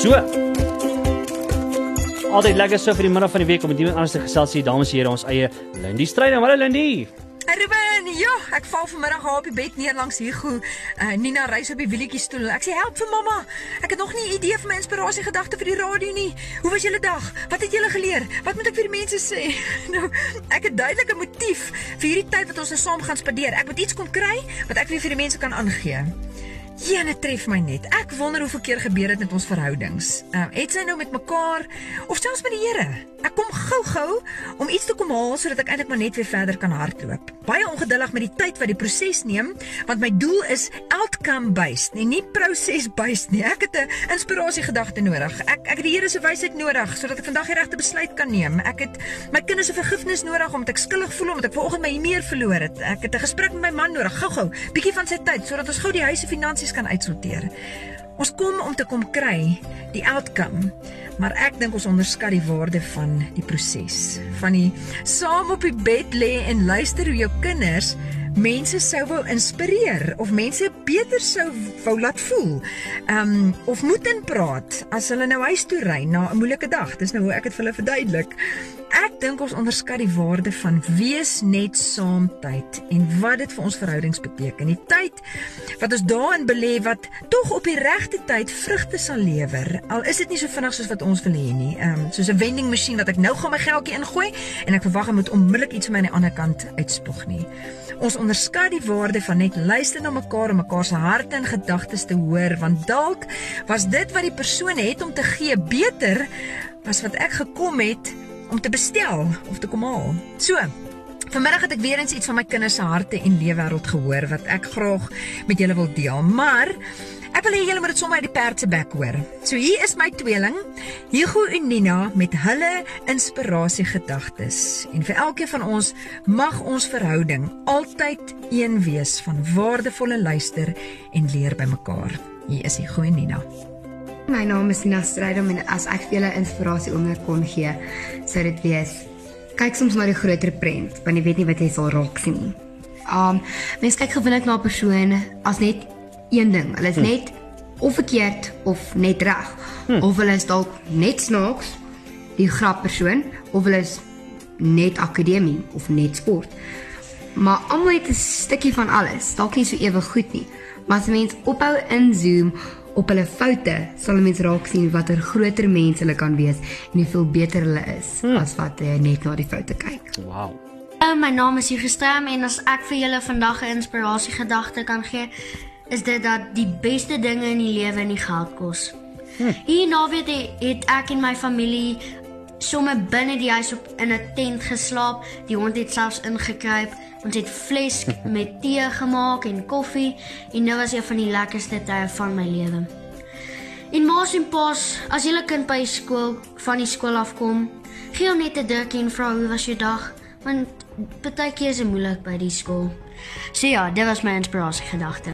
So. Altyd lekker so vir die middag van die week om met iemand anders te gesels hier, dames en here, ons eie Lindy Strydom. Hallo Lindy. Ruben, ja, ek val vanmiddag haar op die bed neer langs Hugo. Uh, Nina reis op die wielietjie stoel. Ek sê help vir mamma. Ek het nog nie 'n idee vir my inspirasie gedagte vir die radio nie. Hoe was julle dag? Wat het julle geleer? Wat moet ek vir die mense sê? Nou, ek het duidelik 'n motief vir hierdie tyd wat ons nou saam gaan spandeer. Ek moet iets kon kry wat ek weer vir die mense kan aangee. Jene tref my net. Ek wonder hoeveel keer gebeur dit met ons verhoudings. Ehm uh, het sy nou met mekaar of selfs met die Here? Ek kom gou-gou om iets te kom haal sodat ek eintlik maar net weer verder kan hardloop. Baie ongeduldig met die tyd wat die proses neem, want my doel is outcome based, nie nie proses based nie. Ek het 'n inspirasie gedagte nodig. Ek ek het die Here se wysheid nodig sodat ek vandag die regte besluit kan neem. Ek het my kinders se vergifnis nodig omdat ek skuldig voel omdat ek vanoggend my meer verloor het. Ek het 'n gesprek met my man nodig. Gou-gou, bietjie van sy tyd sodat ons gou die huis se finansies kan uitsorteer. Ons kom om te kom kry die outcome, maar ek dink ons onderskat die waarde van die proses. Van die saam op die bed lê en luister hoe jou kinders mense sou wou inspireer of mense beter sou wou laat voel. Ehm um, of moet inpraat as hulle nou huis toe ry na 'n moeilike dag. Dis nou hoe ek dit vir hulle verduidelik. Ek dink ons onderskat die waarde van wees net saam tyd en wat dit vir ons verhoudings beteken. Die tyd wat ons daarin belê wat tog op die regte tyd vrugte sal lewer. Al is dit nie so vinnig soos wat ons wil hê nie. Ehm um, soos 'n vending masjien wat ek nou gaan my geldjie ingooi en ek verwag hy moet onmiddellik iets vir my aan die ander kant uitspog nie. Ons onderskat die waarde van net luister na mekaar en mekaar se harte en gedagtes te hoor want dalk was dit wat die persoon het om te gee beter as wat ek gekom het om te bestel of te kom haal. So, Vanmiddag het ek weer eens iets van my kinders se harte en leefwêreld gehoor wat ek graag met julle wil deel. Maar ek wil hê julle moet dit sommer uit die perd se bek hoor. So hier is my tweeling, Hugo en Nina met hulle inspirasie gedagtes. En vir elkeen van ons mag ons verhouding altyd een wees van waardevolle luister en leer by mekaar. Hier is Hugo en Nina. My naam is Nina Strydom en as ek vir julle inspirasie onder kon gee, sou dit wees kyk soms na die groter prent, want jy weet nie wat jy sal raak sien nie. Um mens kyk gewoonlik na 'n persoon as net een ding. Hulle is hm. net of verkeerd of net reg. Hm. Of hulle is dalk net snaaks, die grap persoon, of hulle is net akademie of net sport. Maar almal het 'n stukkie van alles. Dalk nie so ewe goed nie. Maar as mens ophou inzoom op hulle foute sal mense raak sien watter groter mense hulle kan wees en hoeveel beter hulle is hmm. as wat jy net na die foute kyk. Wow. Uh, my naam is Justem en as ek vir julle vandag 'n inspirasie gedagte kan gee, is dit dat die beste dinge in die lewe nie geld kos. Hmm. Hier naweek het ek en my familie sommer binne die huis op in 'n tent geslaap. Die hond het selfs ingekruip. Ons het vleis met tee gemaak en koffie en dit was een van die lekkerste tye van my lewe. En maas en paas, as julle kind by skool van die skool afkom, gee hom net 'n drukkie en vra hoe was jou dag, want partykeer is dit moeilik by die skool. So ja, dit was my inspirasie gedagte.